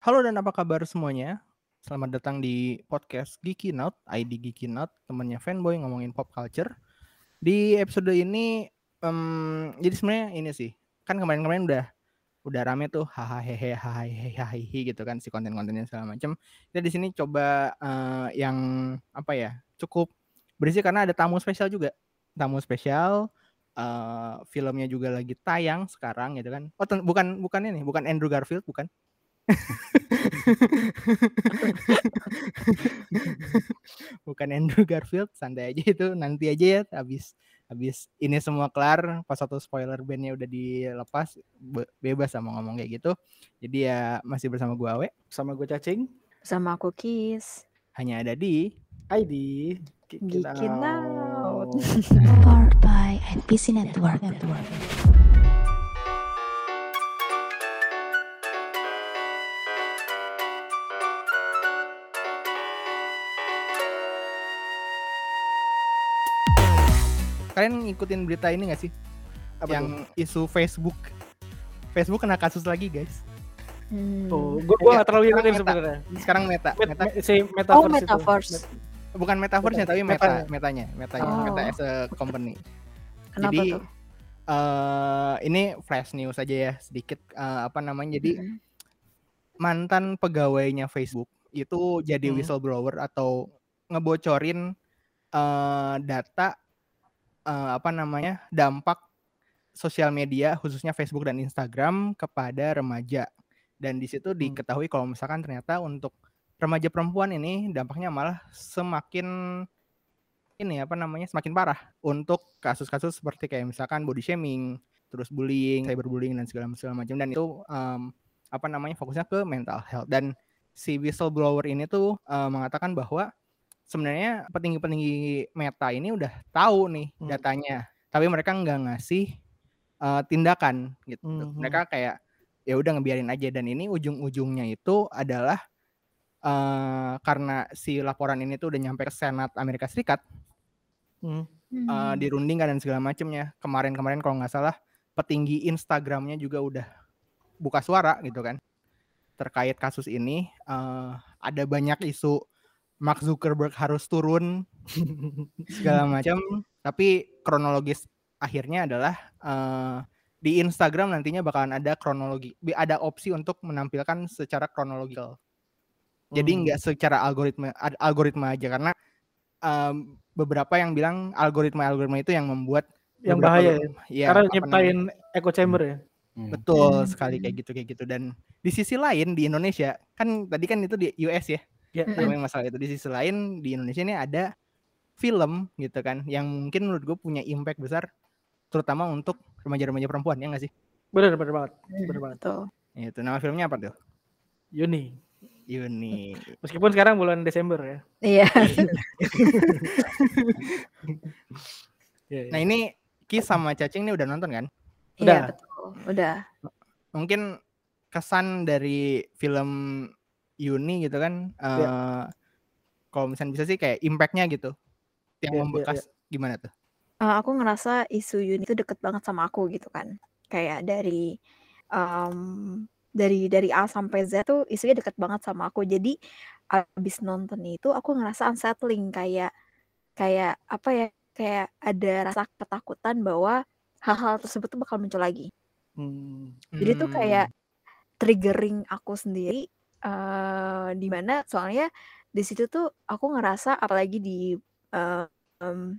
Halo dan apa kabar semuanya? Selamat datang di podcast Geeky Note, ID Geeky Note, temannya fanboy ngomongin pop culture. Di episode ini, um, jadi sebenarnya ini sih, kan kemarin-kemarin udah udah rame tuh hahaha hahaha gitu kan si konten-kontennya segala macam. Kita di sini coba uh, yang apa ya cukup berisi karena ada tamu spesial juga, tamu spesial. Uh, filmnya juga lagi tayang sekarang gitu kan. Oh bukan bukan ini, bukan Andrew Garfield bukan. Bukan Andrew Garfield, santai aja itu nanti aja ya habis habis ini semua kelar pas satu spoiler bandnya udah dilepas be bebas sama ngomong kayak gitu. Jadi ya masih bersama gue Awe, sama gue Cacing, sama aku Kis. Hanya ada di ID Geekin Out. Powered by NPC Network. Network. Kalian ngikutin berita ini gak sih? Apa yang itu? isu Facebook. Facebook kena kasus lagi, guys. Hmm. Oh, gua gua gak terlalu ngikutin sebenarnya. Sekarang meta, Met, meta. si metaverse. Oh, metaverse. Itu. Bukan metaverse-nya tapi meta, metanya, metanya, oh. meta as a company. Kenapa jadi, tuh? Uh, ini flash news aja ya sedikit uh, apa namanya jadi hmm. mantan pegawainya Facebook itu jadi hmm. whistleblower atau ngebocorin uh, data uh, apa namanya dampak sosial media khususnya Facebook dan Instagram kepada remaja. Dan di situ hmm. diketahui kalau misalkan ternyata untuk remaja perempuan ini dampaknya malah semakin ini apa namanya semakin parah untuk kasus-kasus seperti kayak misalkan body shaming terus bullying cyberbullying dan segala segala macam. Dan itu um, apa namanya fokusnya ke mental health. Dan si whistleblower ini tuh uh, mengatakan bahwa sebenarnya petinggi-petinggi Meta ini udah tahu nih hmm. datanya, tapi mereka nggak ngasih uh, tindakan gitu. Hmm. Mereka kayak ya udah ngebiarin aja dan ini ujung-ujungnya itu adalah uh, karena si laporan ini tuh udah nyampe ke Senat Amerika Serikat, hmm. uh, dirundingkan dan segala macamnya. Kemarin-kemarin kalau nggak salah petinggi Instagramnya juga udah buka suara gitu kan terkait kasus ini. Uh, ada banyak isu Mark Zuckerberg harus turun segala macam. Tapi kronologis akhirnya adalah uh, di Instagram nantinya bakalan ada kronologi ada opsi untuk menampilkan secara kronologikal. Jadi hmm. nggak secara algoritma algoritma aja. Karena um, beberapa yang bilang algoritma algoritma itu yang membuat yang bahaya ya, ya karena nyiptain echo chamber ya? Hmm. betul hmm. sekali kayak gitu kayak gitu. Dan di sisi lain di Indonesia kan tadi kan itu di US ya Ya, mm-hmm. masalah itu di sisi lain di Indonesia ini ada film gitu kan yang mungkin menurut gue punya impact besar terutama untuk remaja-remaja perempuan ya nggak sih? Benar benar banget. Benar banget. Tuh. Itu nama filmnya apa tuh? Yuni. Yuni. Meskipun sekarang bulan Desember ya. Iya. Ya, ya. nah ini Kis sama Cacing ini udah nonton kan? Udah. Iya betul. Udah. Mungkin kesan dari film Uni gitu kan uh, ya. kalau misalnya bisa sih kayak impactnya gitu yang ya, membekas ya, ya. gimana tuh? Uh, aku ngerasa isu Uni itu deket banget sama aku gitu kan kayak dari um, dari dari A sampai Z tuh isunya deket banget sama aku jadi abis nonton itu aku ngerasa unsettling kayak kayak apa ya kayak ada rasa ketakutan bahwa hal-hal tersebut tuh bakal muncul lagi. Hmm. Jadi tuh kayak hmm. triggering aku sendiri uh, di mana soalnya di situ tuh aku ngerasa apalagi di, uh, um,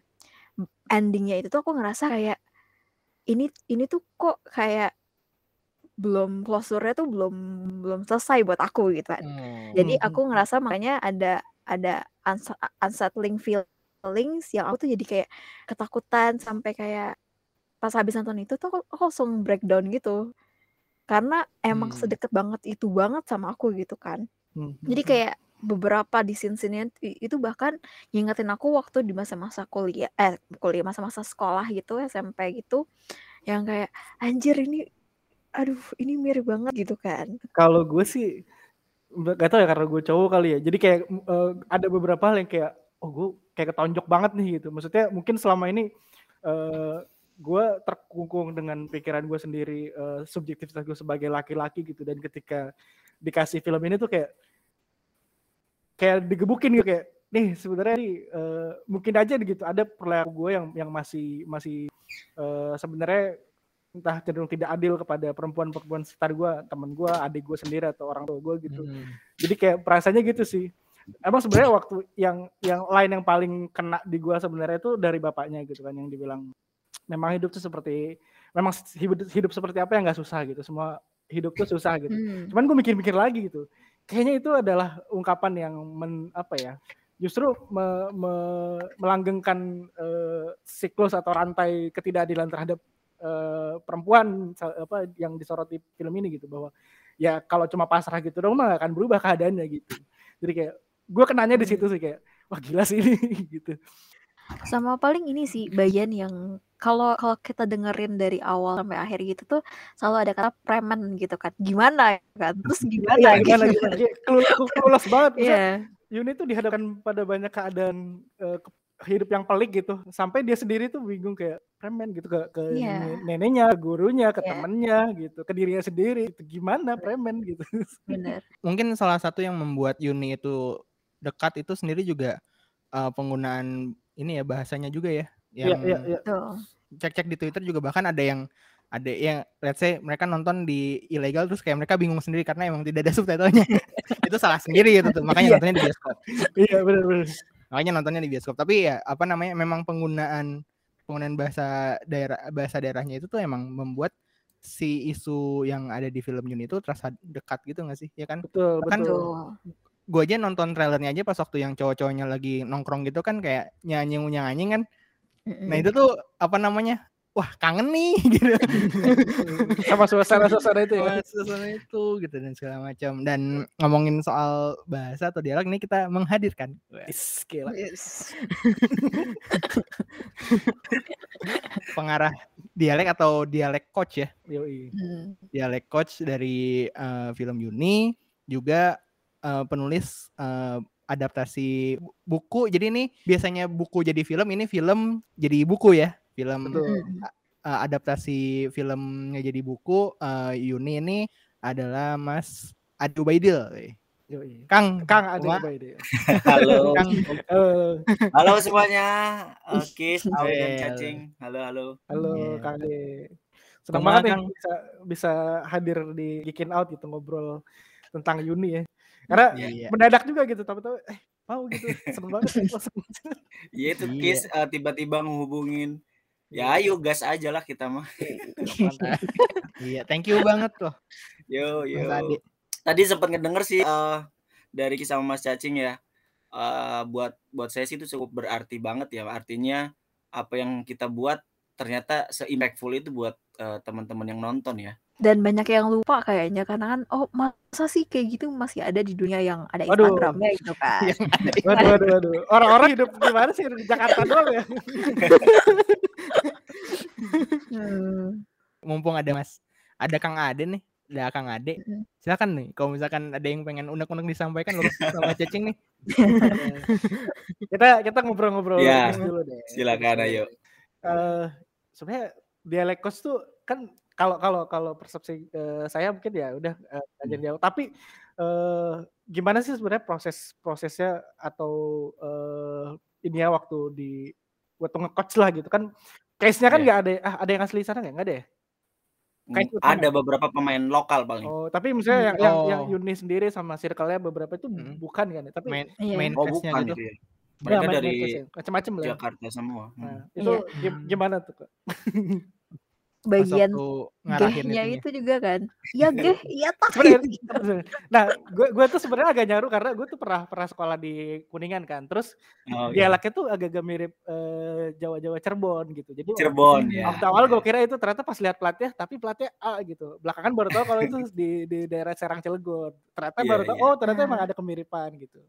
ending itu tuh aku ngerasa kayak, ini ini tuh kok kayak belum closure-nya tuh belum belum selesai buat aku gitu kan. Hmm. Jadi aku hmm. ngerasa makanya ada ada unsettling feelings yang aku tuh jadi kayak ketakutan sampai kayak pas habis nonton itu tuh aku langsung breakdown gitu. Karena emang hmm. sedekat banget itu banget sama aku gitu kan. Hmm. Jadi hmm. kayak beberapa di scene-scene itu bahkan ngingetin aku waktu di masa-masa kuliah eh kuliah masa-masa sekolah gitu SMP gitu yang kayak anjir ini aduh ini mirip banget gitu kan. Kalau gue sih gak tau ya karena gue cowok kali ya. Jadi kayak uh, ada beberapa hal yang kayak oh gue kayak ketonjok banget nih gitu. Maksudnya mungkin selama ini uh, gue terkungkung dengan pikiran gue sendiri uh, subjektivitas gue sebagai laki-laki gitu dan ketika dikasih film ini tuh kayak kayak digebukin gitu kayak nih sebenarnya nih uh, mungkin aja gitu ada perilaku gue yang yang masih masih uh, sebenarnya entah cenderung tidak adil kepada perempuan-perempuan sekitar gue, teman gue, adik gue sendiri atau orang tua gue gitu. Hmm. Jadi kayak perasaannya gitu sih. Emang sebenarnya waktu yang yang lain yang paling kena di gue sebenarnya itu dari bapaknya gitu kan yang dibilang memang hidup tuh seperti memang hidup hidup seperti apa yang nggak susah gitu. Semua hidup tuh susah gitu. Hmm. Cuman gue mikir-mikir lagi gitu. Kayaknya itu adalah ungkapan yang men, apa ya? Justru me, me, melanggengkan uh, siklus atau rantai ketidakadilan terhadap uh, perempuan apa yang disoroti film ini gitu bahwa ya kalau cuma pasrah gitu dong mah akan berubah keadaannya gitu. Jadi kayak gue kenanya di situ sih kayak wah gila sih ini gitu. Sama paling ini sih bagian yang kalau kalau kita dengerin dari awal sampai akhir gitu tuh selalu ada kata preman gitu kan. Gimana kan? Terus gimana? Ya, gimana, gitu. gimana? Kelulus banget. Yeah. Yuni tuh dihadapkan pada banyak keadaan uh, hidup yang pelik gitu sampai dia sendiri tuh bingung kayak preman gitu ke ke yeah. neneknya gurunya ke yeah. temennya gitu ke dirinya sendiri itu gimana preman gitu Bener. mungkin salah satu yang membuat Yuni itu dekat itu sendiri juga uh, penggunaan ini ya bahasanya juga ya iya, yang yeah, yeah, yeah. cek-cek di Twitter juga bahkan ada yang ada yang let's say mereka nonton di ilegal terus kayak mereka bingung sendiri karena emang tidak ada subtitlenya. Itu salah sendiri gitu tuh makanya iya. nontonnya di bioskop. Iya benar benar makanya nontonnya di bioskop. Tapi ya apa namanya memang penggunaan penggunaan bahasa daerah bahasa daerahnya itu tuh emang membuat si isu yang ada di film Yuni itu terasa dekat gitu gak sih? Ya kan? Betul kan betul gue aja nonton trailernya aja pas waktu yang cowok-cowoknya lagi nongkrong gitu kan kayak nyanyi nyanyi kan. Nah itu tuh apa namanya? Wah kangen nih gitu. Sama suasana-suasana itu ya? Suasana itu gitu dan segala macam. Dan ngomongin soal bahasa atau dialog ini kita menghadirkan. Yes, yes. pengarah dialek atau dialek coach ya? Yoi. Hmm. dialek coach dari uh, film Yuni juga uh, penulis uh, adaptasi buku jadi ini biasanya buku jadi film ini film jadi buku ya film uh, adaptasi filmnya jadi buku uh, Yuni ini adalah Mas Adu Baidil. Kang, Kang Baidil. halo. Kang. Halo. halo semuanya. Kis, Awi dan Cacing. Halo, halo. Halo, yeah. Kang Senang banget nih bisa bisa hadir di Geekin Out gitu ngobrol tentang Yuni ya. Karena yeah, yeah. mendadak juga gitu, tahu-tahu eh mau gitu. Seneng banget. Iya itu Kis uh, tiba-tiba menghubungin Ya ayo gas aja lah kita mah. iya, thank you banget tuh. Yo yo. Tadi sempat ngedenger sih uh, dari kisah Mas Cacing ya. Uh, buat buat saya sih itu cukup berarti banget ya. Artinya apa yang kita buat ternyata se-impactful itu buat uh, teman-teman yang nonton ya. Dan banyak yang lupa kayaknya karena kan oh masa sih kayak gitu masih ada di dunia yang ada Instagramnya gitu kan. waduh, waduh, waduh. Orang-orang hidup gimana sih di Jakarta doang ya? Hmm. Mumpung ada Mas, ada Kang Ade nih, ada Kang Ade. Silakan nih, kalau misalkan ada yang pengen unek-unek disampaikan lu sama Cacing nih. kita kita ngobrol-ngobrol ya, dulu deh. Silakan ayo. Uh, sebenarnya dialek kos tuh kan kalau kalau kalau persepsi uh, saya mungkin ya udah uh, hmm. jauh. Tapi uh, gimana sih sebenarnya proses prosesnya atau uh, ini ya waktu di waktu ngecoach lah gitu kan Case-nya kan iya. nggak yeah. ada, ah, ada yang asli sana nggak? Ada ya? Case hmm, ada beberapa pemain lokal paling. Oh, tapi misalnya yang, oh. yang yang Yuni sendiri sama circle-nya beberapa itu hmm. bukan kan ya? Tapi main, iya. main oh, bukan gitu. Ya. Mereka ya, dari macam-macam lah. Jakarta semua. Nah, hmm. itu iya. gimana tuh, Kak? bagian gehnya itu juga kan iya geh iya tak nah gue gue tuh sebenarnya agak nyaru karena gue tuh pernah pernah sekolah di kuningan kan terus oh, iya. dialeknya tuh agak-agak mirip uh, Jawa-Jawa Cirebon gitu jadi Cirebon ya waktu awal gue kira itu ternyata pas lihat platnya tapi platnya A gitu belakangan baru tahu kalau itu di di daerah Serang Cilegon ternyata yeah, baru tahu yeah. oh ternyata emang ada kemiripan gitu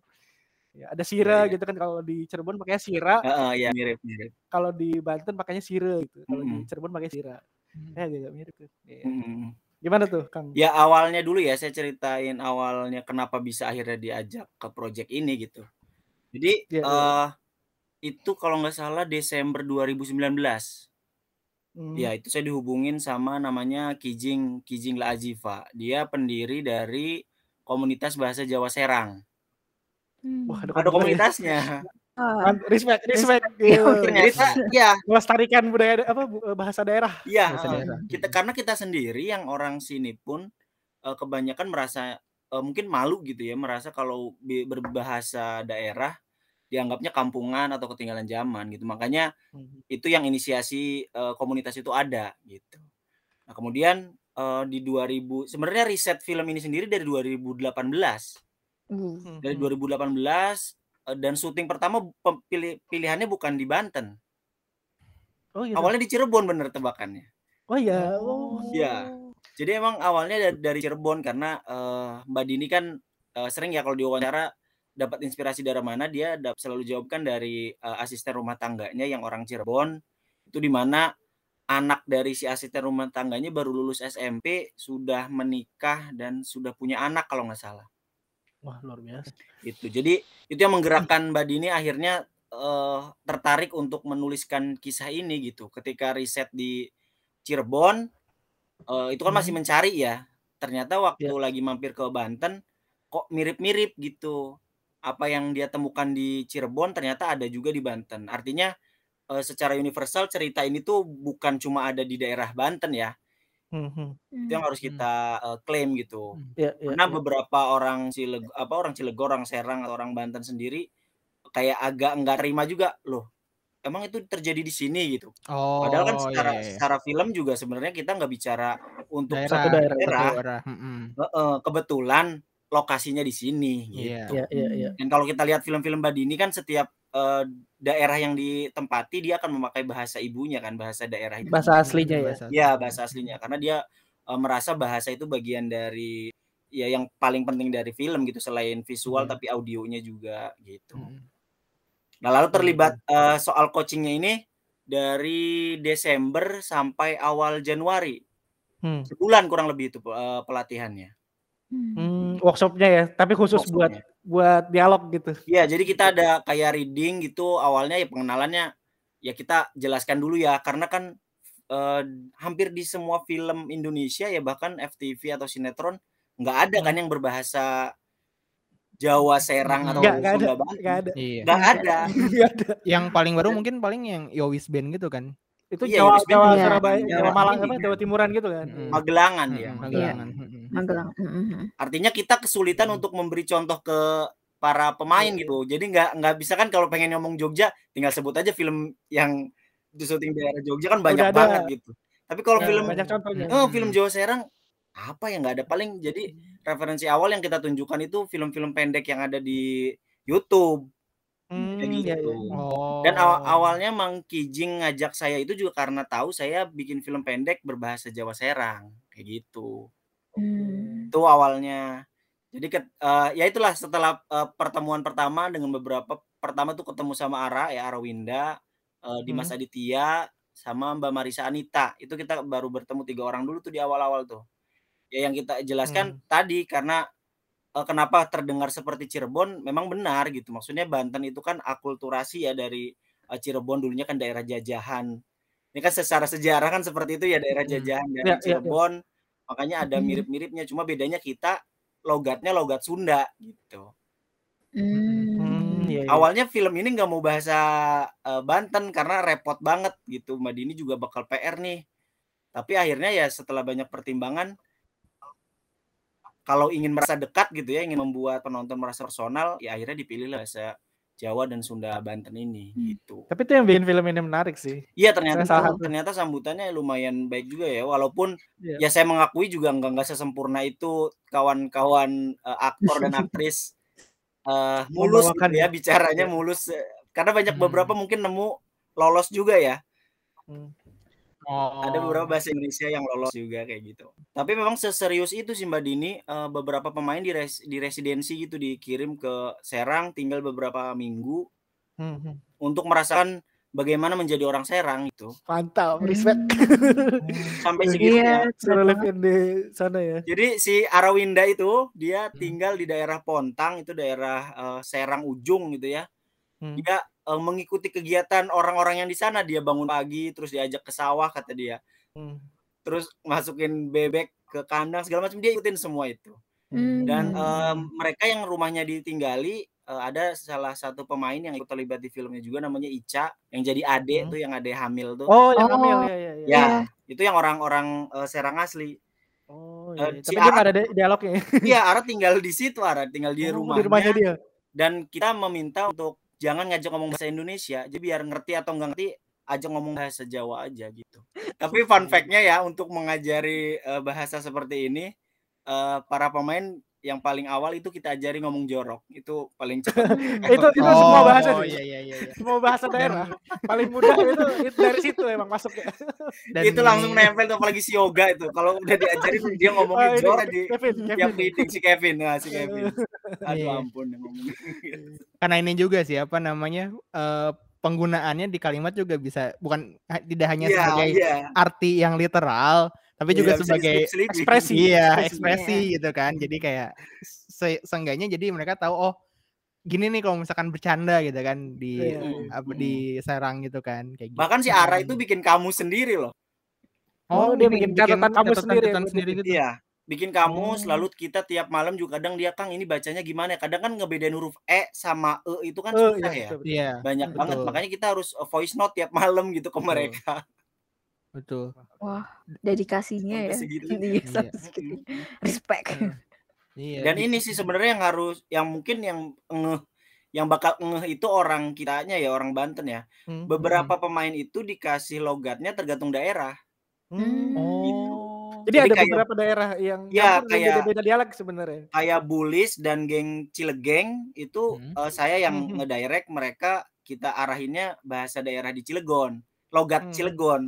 Ya, ada sira yeah, yeah. gitu kan kalau di Cirebon pakainya sira. Uh, uh, ya mirip mirip. Kalau di Banten pakainya sira gitu. Kalau mm -hmm. di Cirebon pakai sira. Hmm. Ya agak mirip tuh. Ya. Hmm. Gimana tuh, Kang? Ya awalnya dulu ya saya ceritain awalnya kenapa bisa akhirnya diajak ke project ini gitu. Jadi ya, uh, ya. itu kalau nggak salah Desember 2019. Hmm. Ya itu saya dihubungin sama namanya Kijing Kijing La Ajifa. Dia pendiri dari komunitas bahasa Jawa Serang. Wah, Hmm. ada Ada komunitasnya. Ah, Respect, respect. Iya, Gitu. Ternyata ya, Melestarikan budaya apa bu- bahasa daerah. iya. Eh. Kita karena kita sendiri yang orang sini pun eh, kebanyakan merasa eh, mungkin malu gitu ya, merasa kalau berbahasa daerah dianggapnya kampungan atau ketinggalan zaman gitu. Makanya itu yang inisiasi eh, komunitas itu ada gitu. Nah, kemudian eh, di 2000 sebenarnya riset film ini sendiri dari 2018. uh, Dari 2018 eh, dan syuting pertama pilih- pilihannya bukan di Banten. Oh iya. Awalnya di Cirebon bener tebakannya. Oh iya. Oh. Iya. Jadi emang awalnya dari, Cirebon karena eh, Mbak Dini kan eh, sering ya kalau diwawancara dapat inspirasi dari mana dia dap- selalu jawabkan dari eh, asisten rumah tangganya yang orang Cirebon itu di mana anak dari si asisten rumah tangganya baru lulus SMP sudah menikah dan sudah punya anak kalau nggak salah Wah, luar biasa. gitu jadi itu yang menggerakkan Mbak Dini akhirnya eh, tertarik untuk menuliskan kisah ini gitu. Ketika riset di Cirebon eh, itu kan masih mencari ya. Ternyata waktu lagi mampir ke Banten kok mirip-mirip gitu. Apa yang dia temukan di Cirebon ternyata ada juga di Banten. Artinya eh, secara universal cerita ini tuh bukan cuma ada di daerah Banten ya Hmm, hmm. itu yang harus kita eh, klaim gitu Iya, iya, karena iya. beberapa orang Cileg apa orang Cilegon, orang Serang, atau orang Banten sendiri kayak agak enggak terima juga loh. Emang itu terjadi di sini gitu. Oh, Padahal kan secara iya, iya. secara film juga sebenarnya kita nggak bicara untuk daerah, satu daerah, daerah. satu daerah. Heeh, kebetulan lokasinya di sini Iya. gitu. Iya, iya, iya. Dan kalau kita lihat film-film Badini kan setiap eh, daerah yang ditempati dia akan memakai bahasa ibunya kan, bahasa daerah itu. Bahasa aslinya ya. Bahasa Iya, bahasa aslinya karena dia eh, merasa bahasa itu bagian dari ya yang paling penting dari film gitu selain visual Hmm. tapi audionya juga gitu. Mm. Nah, lalu terlibat eh, soal coachingnya ini dari Desember sampai awal Januari. Hmm. Sebulan kurang lebih itu eh, pelatihannya. hmm. Hmm, workshopnya ya, tapi khusus Workshopnya. buat dialog gitu. Iya, jadi kita ada kayak reading gitu awalnya ya pengenalannya ya kita jelaskan dulu ya karena kan eh, hampir di semua film Indonesia ya bahkan FTV atau sinetron nggak ada kan yang berbahasa Jawa Serang atau Nggak, nggak ada, nggak ada. Iya. Ada. Ada. Yang paling baru mungkin paling yang Yowis Band gitu kan. Itu Iya, Jawa Yus Jawa Band. Surabaya, Iya. Jawa Malang apa. Jawa Timuran gitu kan. Magelangan dia. Magelangan. Mm-mm. Magelang. Artinya kita kesulitan untuk memberi contoh ke para pemain gitu. Jadi nggak nggak bisa kan kalau pengen ngomong Jogja tinggal sebut aja film yang di syuting daerah Jogja kan banyak Udah ada. banget gitu. Tapi kalau Ya, film banyak contohnya. eh, film Jawa Serang apa ya nggak ada paling jadi referensi awal yang kita tunjukkan itu film-film pendek yang ada di YouTube Hmm, kayak iya, gitu. iya. Oh. Dan aw- awalnya Mang Kijing ngajak saya itu juga karena tahu saya bikin film pendek berbahasa Jawa Serang kayak gitu. Hmm. Itu awalnya. Jadi ke, eh, ya itulah setelah eh, pertemuan pertama dengan beberapa pertama tuh ketemu sama Ara ya Arawinda, eh, Dimas Hmm. Aditya sama Mbak Marisa Anita. Itu kita baru bertemu tiga orang dulu tuh di awal-awal tuh. Ya yang kita jelaskan tadi karena eh, kenapa terdengar seperti Cirebon memang benar gitu. Maksudnya Banten itu kan akulturasi ya dari eh, Cirebon dulunya kan daerah jajahan. Ini kan secara sejarah kan seperti itu ya daerah Hmm. jajahan dari Ya, ya, ya. Cirebon. Makanya ada mirip-miripnya. Cuma bedanya kita logatnya logat Sunda gitu. Hmm. Hmm, iya, iya. Awalnya film ini nggak mau bahasa eh, Banten karena repot banget gitu. Mbak Dini juga bakal PR nih. Tapi akhirnya ya setelah banyak pertimbangan kalau ingin merasa dekat gitu ya, ingin membuat penonton merasa personal, ya akhirnya dipilih bahasa Jawa dan Sunda Banten ini gitu. Tapi itu yang bikin film ini menarik sih. Iya ternyata Salah ternyata sambutannya lumayan baik juga ya, walaupun Iya. ya saya mengakui juga nggak nggak sesempurna itu kawan-kawan eh, aktor dan aktris eh, mulus gitu ya ya. bicaranya Iya. mulus eh, karena banyak Hmm. beberapa mungkin nemu lolos juga ya Hmm. Oh. ada beberapa bahasa Indonesia yang lolos juga kayak gitu tapi memang seserius itu sih Mbak Dini eh, beberapa pemain di, res- di residensi gitu dikirim ke Serang tinggal beberapa minggu Hmm, hmm. untuk merasakan bagaimana menjadi orang Serang itu Mantap, respect. sampai segitu ya Iya, Suruh live in di sana ya. Jadi si Arawinda itu dia Hmm. tinggal di daerah Pontang itu daerah eh, Serang ujung gitu ya. Hmm. Dia eh, mengikuti kegiatan orang-orang yang di sana. Dia bangun pagi terus diajak ke sawah kata dia. Hmm. Terus masukin bebek ke kandang segala macam dia ikutin semua itu. Dan Hmm. um, mereka yang rumahnya ditinggali uh, ada salah satu pemain yang ikut terlibat di filmnya juga namanya Ica yang jadi adek Hmm. tuh yang adek hamil tuh. Oh, yang hamil Oh. ya ya ya. Ya, Iya. itu yang orang-orang uh, Serang asli. Oh, iya. iya. si Tapi Ara ada di- dialognya. ya? iya, Ara tinggal di situ, Ara tinggal di Oh, di rumahnya. rumahnya dia. Dan kita meminta untuk jangan ngajak ngomong bahasa Indonesia, jadi biar ngerti atau nggak ngerti ajak ngomong bahasa Jawa aja gitu. Tapi fun fact-nya ya untuk mengajari uh, bahasa seperti ini uh, para pemain yang paling awal itu kita ajari ngomong jorok. Itu paling cepat. itu itu semua bahasa Oh, sih. iya iya iya. Semua bahasa daerah. Paling mudah itu, itu dari situ emang masuknya. Dan itu langsung nempel tuh apalagi si yoga itu. Kalau udah diajarin dia Oh, ngomongin ini jorok di Kevin, Kevin. meeting si Kevin. Nah, si Kevin. Aduh Iya. ampun yang ngomong. karena ini juga sih apa namanya eh, penggunaannya di kalimat juga bisa bukan tidak hanya Iya, sebagai iya. arti yang literal tapi juga Iya, bisa sebagai diselip-selipin. ekspresi. iya ekspresi. ekspresi gitu kan jadi kayak se seenggaknya jadi mereka tahu oh gini nih kalau misalkan bercanda gitu kan di Iya, iya. apa di Serang gitu kan kayak gitu. Bahkan si Ara itu bikin kamus sendiri loh. Oh, dia bikin catatan kamu sendiri catatan sendiri bikin. gitu. Iya, bikin kamus Oh. lalu kita tiap malam juga kadang dia Kang ini bacanya gimana ya? Kadang kan ngebedain huruf E sama E itu kan Eh, susah iya, ya. betul, betul. Iya, Banyak banget betul. makanya kita harus voice note tiap malam gitu ke Betul. mereka. Betul. Wah, dedikasinya ya. segitunya. Iya, Iya. sampai segitunya. Respect. Iya. Dan ini sih sebenarnya yang harus yang mungkin yang ngeh yang bakal ngeh itu orang kitanya ya orang Banten ya. Hmm. Beberapa pemain itu dikasih logatnya tergantung daerah. Hmm. Oh. Jadi, Jadi ada kayak- beberapa daerah yang Ya, kayak- beda-beda dialek sebenarnya. Kayak Bulis dan geng Cilegeng itu Hmm. eh, saya yang Mhm. ngedirect mereka kita arahinnya bahasa daerah di Cilegon, logat Hmm. Cilegon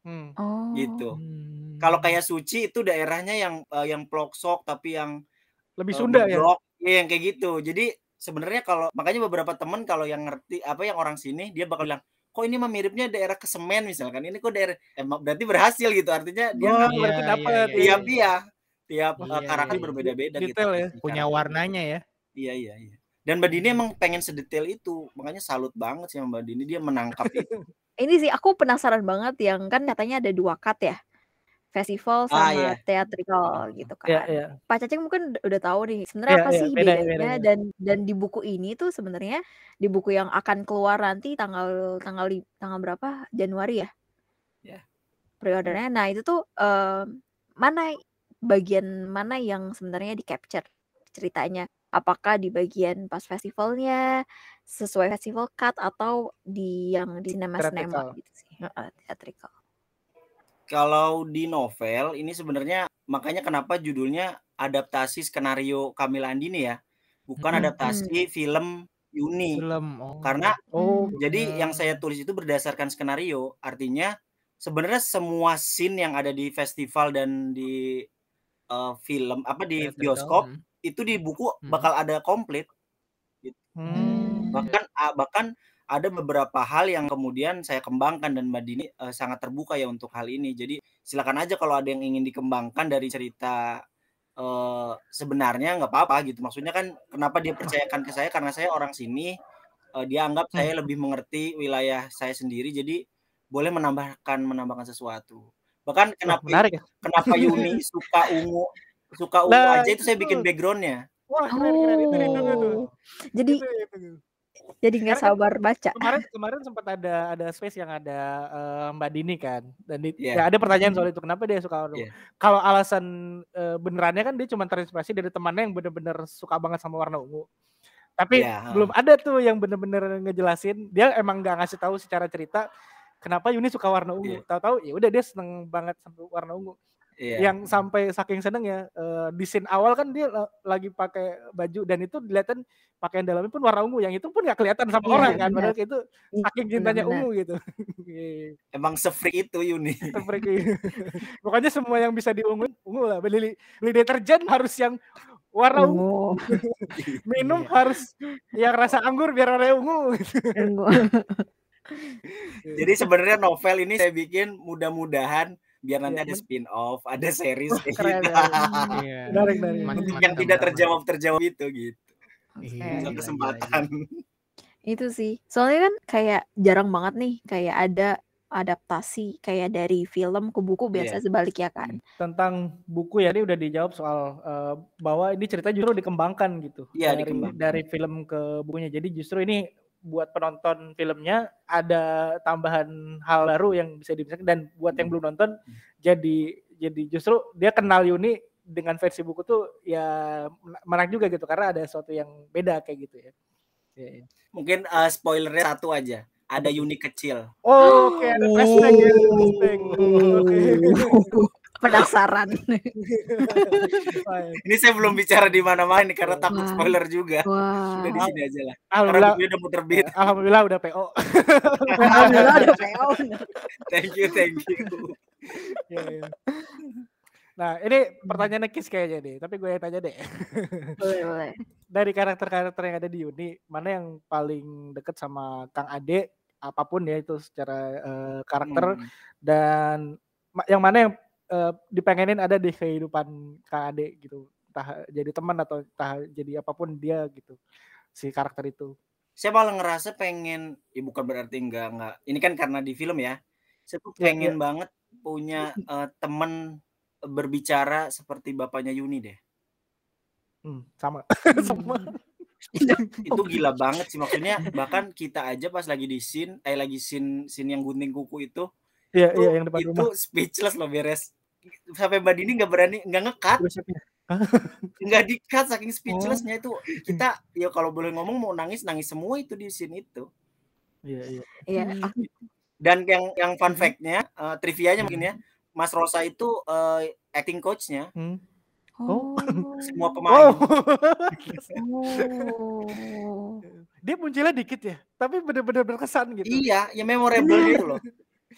Hmm. Oh. gitu. Hmm. Kalau kayak Suci itu daerahnya yang eh, yang ploksok tapi yang Lebih eh, Sunda ya. medok. Iya yang kayak gitu. Jadi sebenarnya kalau makanya beberapa temen kalau yang ngerti apa yang orang sini dia bakal bilang kok ini mah miripnya daerah Kesemen misalkan ini kok daerah emang berarti berhasil gitu artinya dia Oh, ngambil berarti Iya, dapat. iya, tiap iya tiap Iya, eh, karakter iya. berbeda-beda gitu Detail ya. pasti punya warnanya ya. iya iya iya dan Mbak Dini emang pengen sedetail itu makanya salut banget sih sama Mbak Dini dia menangkap itu Ini sih aku penasaran banget yang kan katanya ada dua cut ya. Festival Ah, sama iya. theatrical gitu kan. Iya, iya. Pak Cacing mungkin udah tahu nih sebenarnya Iya, apa iya, sih beda- bedanya bedanya. dan dan di buku ini tuh sebenarnya di buku yang akan keluar nanti tanggal tanggal tanggal berapa Januari ya? Ya. Preordernya. Nah, itu tuh em, mana bagian mana yang sebenarnya di capture ceritanya? Apakah di bagian pas festivalnya sesuai festival cut atau di yang di Theatrical. sinema-sinema gitu sih? Heeh, theatrical. kalau di novel ini sebenarnya makanya kenapa judulnya adaptasi skenario Kamila Andini ya bukan Hmm. adaptasi film Yuni Film. Oh. karena Oh, Jadi Ya. yang saya tulis itu berdasarkan skenario, artinya sebenarnya semua scene yang ada di festival dan di eh, film apa di bioskop hmm. Itu di buku Hmm. bakal ada komplit. Hmm. Bahkan ah, bahkan ada beberapa hal yang kemudian saya kembangkan dan Mbak Dini eh, sangat terbuka ya untuk hal ini. Jadi silakan aja kalau ada yang ingin dikembangkan dari cerita eh, sebenarnya nggak apa-apa gitu. Maksudnya kan kenapa dia percayakan ke saya karena saya orang sini eh, dia anggap saya lebih mengerti wilayah saya sendiri jadi boleh menambahkan menambahkan sesuatu. Bahkan kenapa menarik ya. kenapa Yuni suka ungu suka ungu Nah, aja itu saya bikin backgroundnya. Wah, keren, keren. Itu, itu, itu, itu. Oh. Jadi Itu, itu, itu. jadi nggak kan sabar baca. kemarin kemarin sempat ada ada space yang ada eh, Mbak Dini kan dan di, Iya. ya ada pertanyaan soal itu kenapa dia suka warna ungu. Iya. Kalau alasan eh, benerannya kan dia cuma terinspirasi dari temannya yang bener-bener suka banget sama warna ungu. Tapi Iya, belum ada tuh yang bener-bener ngejelasin. Dia emang nggak ngasih tahu secara cerita kenapa Yuni suka warna ungu. Iya. Tahu-tahu ya udah dia seneng banget sama warna ungu. Iya. Yang sampai saking seneng ya eh, di scene awal kan dia la- lagi pakai baju dan itu dilihatin pakaian dalamnya pun warna ungu. Yang itu pun nggak kelihatan sama Iya, orang kan. Padahal kayak itu Ih, saking cintanya ungu gitu. Iya, Emang se-freak itu Yuni. freaky. Pokoknya semua yang bisa diungu ungu lah. Beli beli deterjen harus yang warna ungu. Ungu. Minum Iya. harus yang rasa anggur biar warna ungu. Ungu. Jadi sebenarnya novel ini saya bikin mudah-mudahan biar nanti Iya, ada spin off, ada series keren, gitu. keren. Iya. Menarik, menarik. Yang tidak terjawab terjawab itu gitu. Iya, Satu gila, kesempatan. Itu sih. Soalnya kan kayak jarang banget nih kayak ada adaptasi kayak dari film ke buku biasa Iya. sebaliknya kan. Tentang buku ya, ini udah dijawab soal, eee, bahwa ini cerita justru dikembangkan gitu, Iya, dari dikembangkan. dari film ke bukunya. Jadi justru ini buat penonton filmnya ada tambahan hal baru yang bisa dibicarakan dan buat yang belum nonton jadi jadi justru dia kenal Yuni dengan versi buku tuh ya mena menarik juga gitu karena ada sesuatu yang beda kayak gitu ya. Mungkin, eee, spoiler-nya satu aja, ada Yuni kecil. Oh, oke ada flashback ya, ada flashback. Oke. Penasaran. Ini saya belum bicara di mana-mana nih karena takut Wah. spoiler juga. Wah. Udah di sini aja lah. Karena Alhamdulillah udah mau terbit. alhamdulillah udah PO. Alhamdulillah ada PO. Thank you thank you. Iya iya. Nah, ini pertanyaannya Kis kayaknya deh, tapi gue yang tanya deh. Boleh boleh. Dari karakter-karakter yang ada di Yuni, mana yang paling deket sama Kang Ade, apa pun ya itu secara, eee, karakter Mmm. dan yang mana yang, eee, dipengenin ada di kehidupan Kang Ade gitu, entah jadi teman atau entah jadi apa pun dia gitu, si karakter itu. Saya malah ngerasa pengen ya bukan berarti enggak enggak ini kan karena di film ya. Saya tuh Iya pengen banget punya, eee, temen berbicara seperti bapaknya Yuni deh. Mmm, sama sama. Itu gila banget sih maksudnya bahkan kita aja pas lagi di scene eh, lagi scene scene yang gunting kuku itu, Iya itu iya, yang depan itu rumah. speechless loh beres. Sampai Mbak Dini nggak berani nggak. Gosipnya. Hah? Nggak di-cut saking Oh. speechless-nya itu. Kita ya kalau boleh ngomong mau nangis, nangis semua itu di scene itu. Iya iya. Iya, Hmm. Dan yang yang fun Mhm. fact-nya, eee, trivianya mungkin ya, Mas Rosa itu, eee, acting coach-nya. Hmm. Oh. Semua Oh. pemain. Oh. Dia munculnya dikit ya, tapi bener-bener berkesan gitu. Iya, ya memorable gitu loh.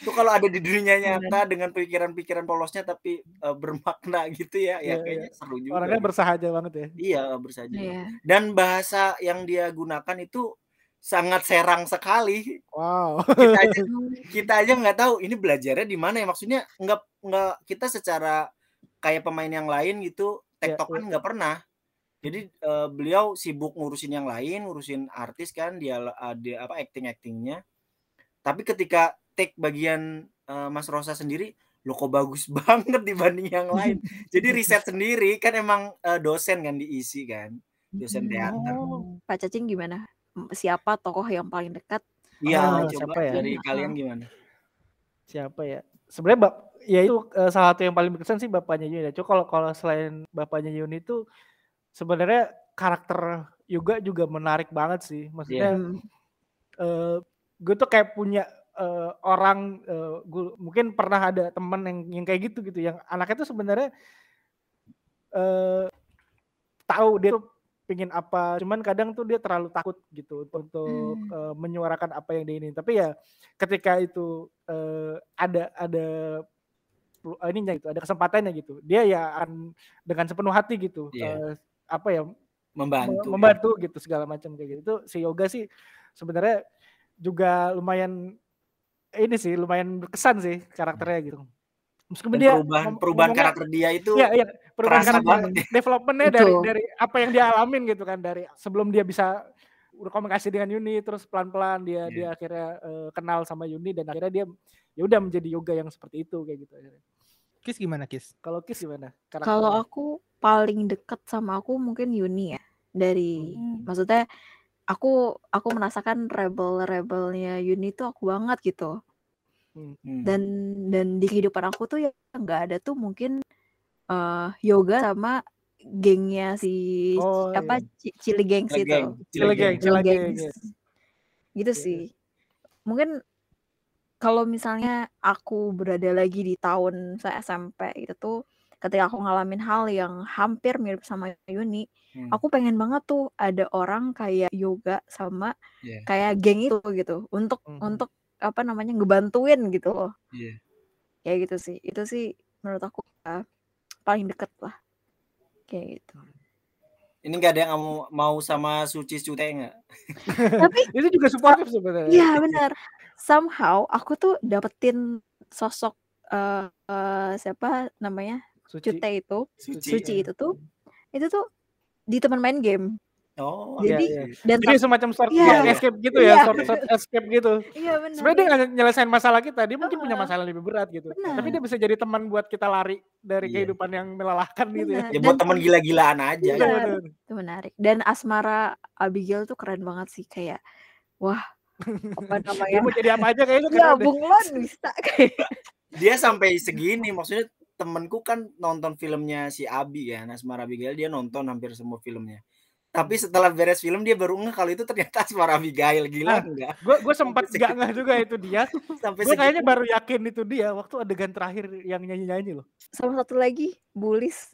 Itu kalau ada di dunia nyata Bener. dengan pikiran-pikiran polosnya tapi, eee, bermakna gitu ya, ya Iya iya. kayaknya seru juga Orangnya gitu. bersahaja banget ya. Iya, bersahaja banget. Iya. Dan bahasa yang dia gunakan itu sangat serang sekali. Wow. Kita aja kita aja nggak tahu ini belajarnya di mana ya, maksudnya nggak nggak kita secara kayak pemain yang lain gitu, Iya iya. tektokan nggak pernah. Jadi, eee, beliau sibuk ngurusin yang lain, ngurusin artis kan, dia dia apa, acting-acting-nya. Tapi ketika take bagian, eee, Mas Rosa sendiri, loh kok bagus banget dibanding yang lain. Jadi riset sendiri, kan emang, eee, dosen kan di ISI kan, dosen teater. Oh. Pak Cacing gimana? Siapa tokoh yang paling dekat? Iya, coba siapa ya? dari kalian gimana? Siapa ya? Sebenarnya bap ya itu, eee, salah satu yang paling berkesan sih bapaknya Yuni ya. Cuma kalau kalau selain bapaknya Yuni itu, sebenarnya karakter Yuga juga menarik banget sih. Maksudnya, Mmm. eee, gue tuh kayak punya, eee, orang, eee, gue mungkin pernah ada temen yang yang kayak gitu gitu, yang anaknya tuh sebenarnya eee, tahu dia tuh pengen apa, cuman kadang tuh dia terlalu takut gitu untuk, Mmm. eee, menyuarakan apa yang dia inginin. Tapi ya ketika itu, eee, ada ada pelu ininya gitu, ada kesempatannya gitu, dia ya akan dengan sepenuh hati gitu, Iya. eee, apa ya, me Membantu ya. membantu gitu segala macam kayak gitu. Itu si Yoga sih sebenarnya juga lumayan ini sih, lumayan berkesan sih karakternya gitu. Meskipun Dan dia perubahan ngom perubahan ngomongnya karakter dia itu iya iya, perubahan karakter banget ya. development-nya dari dari apa yang dia alamin gitu kan, dari sebelum dia bisa berkomunikasi dengan Yuni, terus pelan-pelan dia dia Iya. akhirnya, eee, kenal sama Yuni dan akhirnya dia ya udah menjadi Yoga yang seperti itu kayak gitu akhirnya. Kis gimana Kis? Kalau Kis gimana Kalau aku paling deket sama aku mungkin Yuni ya. Dari Mmm. maksudnya aku aku merasakan rebel-rebelnya Yuni tuh aku banget gitu. Hmm. Dan dan di kehidupan aku tuh yang nggak ada tuh mungkin, eee, Yoga sama gengnya si Oh, apa, iya. Ci Chili Gangs itu. Cile Gang, Gangs. iya. Gitu Iya sih. Mungkin kalau misalnya aku berada lagi di tahun saya SMP gitu tuh, ketika aku ngalamin hal yang hampir mirip sama Yuni, Hmm. aku pengen banget tuh ada orang kayak Yoga sama Iya. kayak geng itu gitu, untuk Mhm. untuk apa namanya, ngebantuin gitu loh. Iya. Kayak gitu sih. Itu sih menurut aku, ya paling deket lah. Kayak gitu. Ini nggak ada yang mau mau sama Suci Cute nggak? Tapi Itu juga sa suportif sebenarnya. iya bener. Somehow aku tuh dapetin sosok, eee eee, siapa namanya, Suci. Cute itu, Suci. Suci Iya. itu tuh, itu tuh di teman main game. Oh, Jadi iya, iya. dan Jadi semacam short, Iya. escape gitu ya, Iya. short, short escape gitu. iya benar. Sebenarnya dia nggak nyelesain masalah kita, dia mungkin punya Heeh. masalah lebih berat gitu. Benar. Tapi dia bisa jadi teman buat kita lari dari Iya. kehidupan yang melelahkan gitu ya. Benar. Ya buat teman gila-gilaan aja. Iya, Benar. benar. Itu menarik. Dan asmara Abigail tuh keren banget sih kayak wah apa Dia namanya? mau jadi apa aja kayaknya Iya, keren deh. Bung Lon bisa kayak. Dia sampai segini maksudnya temenku kan nonton filmnya si Abi ya, Asmara Abigail dia nonton hampir semua filmnya. Tapi setelah beres film dia baru ngeh kalau itu ternyata Asmara Abigail gila Ah, enggak? Gue gue sempat gak segitu. ngeh juga itu dia. Sampai Gue kayaknya baru yakin itu dia waktu adegan terakhir yang nyanyi-nyanyi loh. Sama satu lagi Bulis.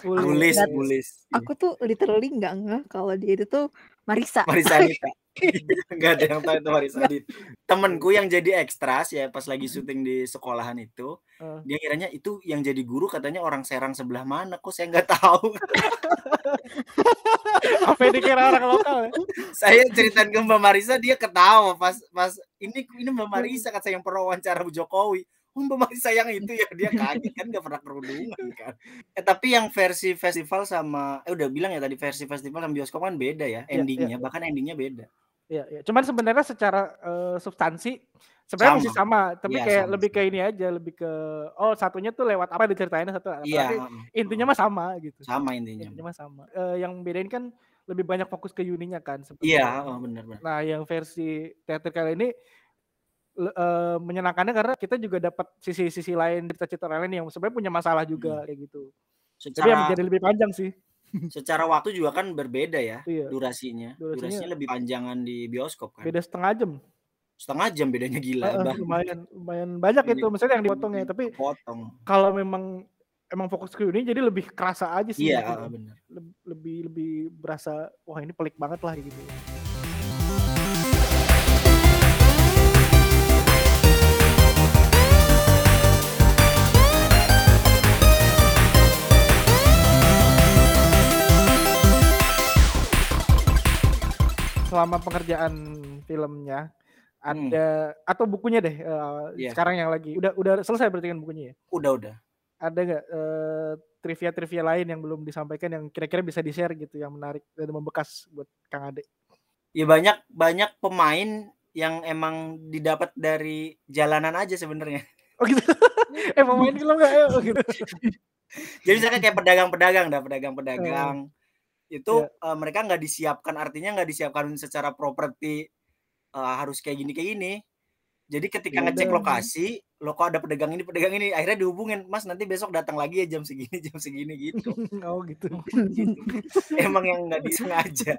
Bulis, nggak bulis. aku tuh literally nggak ngeh kalau dia itu tuh Marisa. Marisa Anita. Enggak ada yang tahu itu Marisa Anita. Temenku yang jadi ekstras ya pas lagi syuting di sekolahan itu, Eh. dia kiranya itu yang jadi guru katanya orang Serang sebelah mana kok saya nggak tahu. Apa yang dikira orang lokal ya? saya ceritain ke Mbak Marisa dia ketawa pas pas ini ini Mbak Marisa kata yang pernah wawancara Bu Jokowi. Oh Mbak Marisa yang itu ya dia kaget kan nggak pernah kerudungan kan. Eh tapi yang versi festival sama eh udah bilang ya tadi versi festival sama bioskop kan beda ya Iya, endingnya bahkan endingnya beda. Iya, iya. Cuman sebenarnya secara eh, substansi sebenarnya masih sama, tapi Iya, kayak sama lebih ke ini aja, lebih ke oh satunya tuh lewat apa diceritain satu apa. Iya intinya mah sama gitu. sama intinya. Intinya mah sama. Eh, yang bedain kan lebih banyak fokus ke Yuninya kan Iya heeh, benar benar. Nah, yang versi teater kali ini eh, menyenangkannya karena kita juga dapat sisi-sisi lain cerita-cerita lain yang sebenarnya punya masalah juga kayak gitu. Tapi yang Secara menjadi lebih panjang sih. secara waktu juga kan berbeda ya Iya. durasinya. Durasinya- Durasinya lebih panjangan di bioskop kan. Beda setengah jam. Setengah jam bedanya gila. Heeh, Bah. lumayan lumayan banyak Ini- itu maksudnya yang dipotong ya, tapi Potong. kalau memang emang fokus ke Yuni jadi lebih kerasa aja sih Iya gitu. heeh, benar. Leb- lebih lebih berasa wah ini pelik banget lah gitu. Selama pengerjaan filmnya Hmm. ada atau bukunya deh eh, Iya. sekarang yang lagi udah udah selesai berarti kan bukunya ya? Udah udah. ada nggak eh, trivia-trivia lain yang belum disampaikan yang kira-kira bisa di-share gitu yang menarik dan membekas buat Kang Ade? Ya banyak banyak pemain yang emang didapat dari jalanan aja sebenarnya. Oh gitu. eh mau main film nggak? Oh, gitu. Jadi misalkan kayak pedagang-pedagang, dah pedagang-pedagang itu eh, mereka nggak disiapkan, artinya nggak disiapkan secara properti eh, harus kayak gini kayak gini. Jadi ketika Ya ngecek lokasi, lo kok ada pedagang ini, pedagang ini, akhirnya dihubungin, Mas nanti besok datang lagi ya jam segini, jam segini gitu. oh gitu. Emang yang nggak disengaja.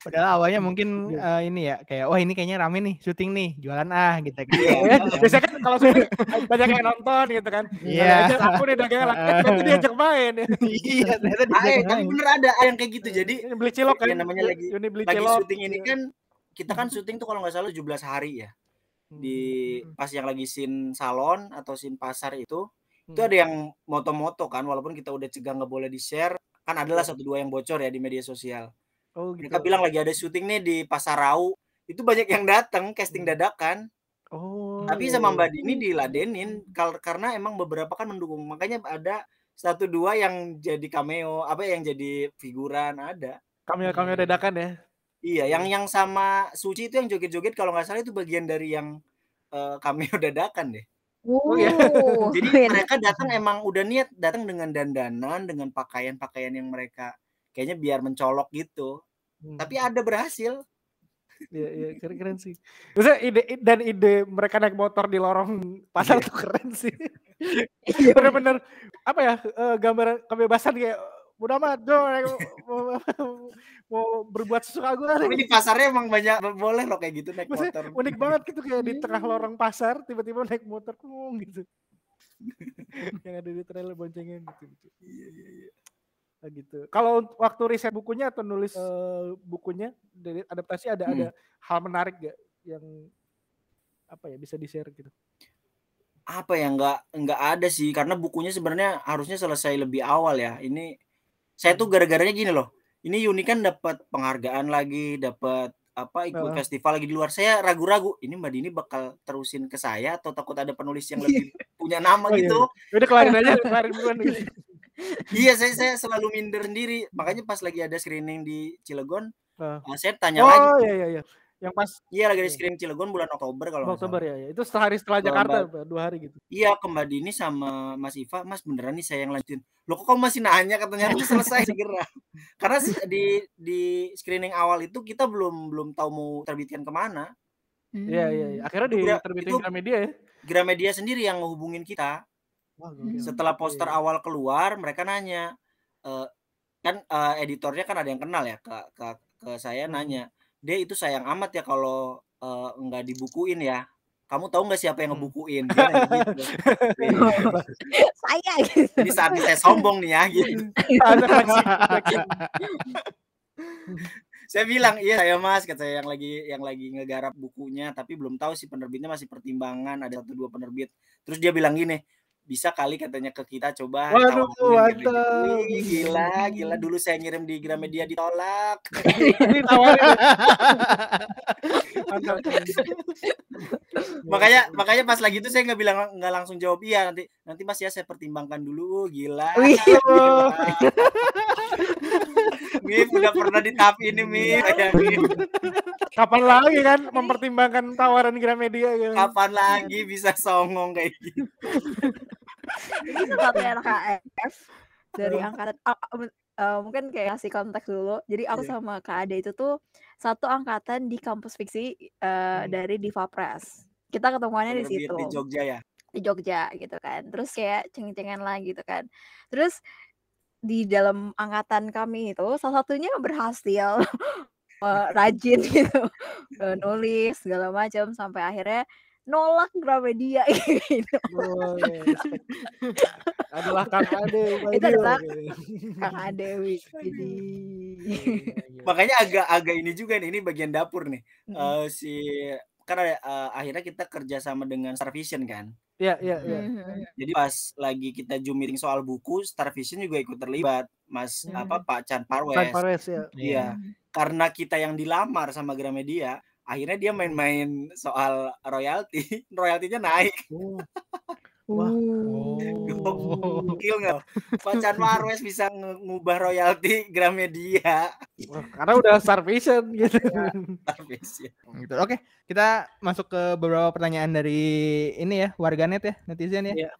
Padahal awalnya mungkin Iya. eh, ini ya kayak wah ini kayaknya rame nih syuting nih jualan ah gitu kan. Iya. Ya, biasanya kan kalau syuting banyak yang nonton gitu kan. Iya. Aja aku nih dagang laki nanti diajak main. ya. iya ternyata diajak main. bener ada yang kayak gitu. Jadi Ini beli cilok kan. Ya, namanya lagi- Ini beli lagi cilok. syuting ini Iya. kan kita kan syuting tuh kalau nggak salah 17 hari ya. di Hmm. pas yang lagi scene salon atau scene pasar itu itu Hmm. ada yang moto-moto kan walaupun kita udah cegah nggak boleh di share kan adalah satu dua yang bocor ya di media sosial Oh gitu. mereka bilang lagi ada syuting nih di pasar Rau itu banyak yang datang casting Hmm. dadakan Oh. tapi sama iya. Mbak Dini diladenin kal- karena emang beberapa kan mendukung makanya ada satu dua yang jadi cameo apa yang jadi figuran ada Cameo-cameo dadakan ya. iya yang yang sama Suci itu yang joget-joget kalau nggak salah itu bagian dari yang eh, cameo dadakan deh Oh, iya. Oh, Jadi iya. mereka datang emang udah niat datang dengan dandanan, dengan pakaian-pakaian yang mereka kayaknya biar mencolok gitu. Hmm. Tapi ada berhasil. Iya, iya, keren, keren sih. Maksudnya ide dan ide mereka naik motor di lorong pasar Iya. tuh keren sih. Iya, Bener-bener apa ya eh, gambar kebebasan kayak udah amat naik- mau, mau, berbuat sesuka gue Tapi di pasarnya emang banyak boleh loh kayak gitu naik Maksudnya motor. unik banget gitu kayak di tengah lorong pasar tiba-tiba naik motor kung gitu. yang ada di trailer boncengin gitu. gitu. Iya, iya, iya. Nah, gitu. Kalau waktu riset bukunya atau nulis eh, bukunya dari adaptasi ada Hmm. ada hal menarik gak yang apa ya bisa di share gitu? Apa ya nggak nggak ada sih karena bukunya sebenarnya harusnya selesai lebih awal ya. Ini saya tuh gara-garanya gini loh. Ini Yuni kan dapat penghargaan lagi, dapat apa ikut Heeh. festival lagi di luar. Saya ragu-ragu, ini Mbak Dini bakal terusin ke saya atau takut ada penulis yang lebih punya nama Oh, iya, gitu. Udah kelarin aja, kelarin duluan gitu. iya, saya saya selalu minder sendiri. Makanya pas lagi ada screening di Cilegon, Uh. saya tanya Oh lagi. iya iya iya. Yang pas Iya lagi ada Iya. screening Cilegon bulan Oktober kalau Oktober ya, ya. Itu sehari setelah Jakarta, Mbak dua hari gitu. Iya ke Mbak Dini sama Mas Iva, Mas beneran nih saya yang lanjutin. Loh kok kamu masih nanya katanya itu selesai segera. Karena di di screening awal itu kita belum belum tahu mau terbitkan ke mana. Iya iya iya. Hmm. Akhirnya Itu gra- diterbitin Gramedia ya. Gramedia sendiri yang ngehubungin kita. Hmm. Setelah poster iya. awal keluar, mereka nanya, eh, kan eh, editornya kan ada yang kenal ya ke ke, ke saya Mhm. nanya, dia itu sayang amat ya kalau eh, nggak dibukuin ya. Kamu tahu nggak siapa yang Hmm. ngebukuin? Dia gitu. Saya gitu. Ini saatnya saya sombong nih ya. Gitu. Flexing. Saya bilang iya saya mas, kata saya yang lagi yang lagi ngegarap bukunya, tapi belum tahu sih penerbitnya masih pertimbangan, ada satu dua penerbit. Terus dia bilang gini, bisa kali katanya ke kita coba Waduh, mantap. Gila, gila dulu saya ngirim di Gramedia ditolak. Ya. Makanya makanya pas lagi itu saya nggak bilang nggak langsung jawab iya nanti nanti mas ya saya pertimbangkan dulu gila Wih. gila. Mif udah pernah di tahap ini Mif kayak Mif. Kapan lagi kan mempertimbangkan tawaran Gramedia gitu. kapan lagi bisa songong kayak gitu Ini satu anak KF dari angkatan men- eh, mungkin kayak kasih konteks dulu. Jadi aku Iya. sama Kak Ade itu tuh satu angkatan di kampus fiksi eh, Hmm. dari Diva Press. Kita ketemuannya di situ di Jogja ya di Jogja gitu kan. Terus kayak ceng-cengan lah gitu kan. Terus di dalam angkatan kami itu salah satunya berhasil eh, rajin gitu nulis segala macam sampai akhirnya nolak Gramedia gitu. Oh, adalah Kang Ade. Itu adalah. Kang Adewi. Jadi Iya, iya. makanya agak agak ini juga nih ini bagian dapur nih Mm-mm. Eh, si kan ada eh, akhirnya kita kerja sama dengan Star Vision kan Iya, iya, iya. Mhm. jadi pas lagi kita zoom meeting soal buku Star Vision juga ikut terlibat Mas Hmm. apa Pak Chan Parwes Tan Pares ya. Iya. karena kita yang dilamar sama Gramedia akhirnya dia main-main soal royalti royaltinya naik Oh, Uh. gokil nggak Pak Chan Parwes bisa ngubah royalti Gramedia wah, karena udah Star Vision gitu. Star Vision gitu. Oke, kita masuk ke beberapa pertanyaan dari ini ya, warganet ya, netizen ya. Iya.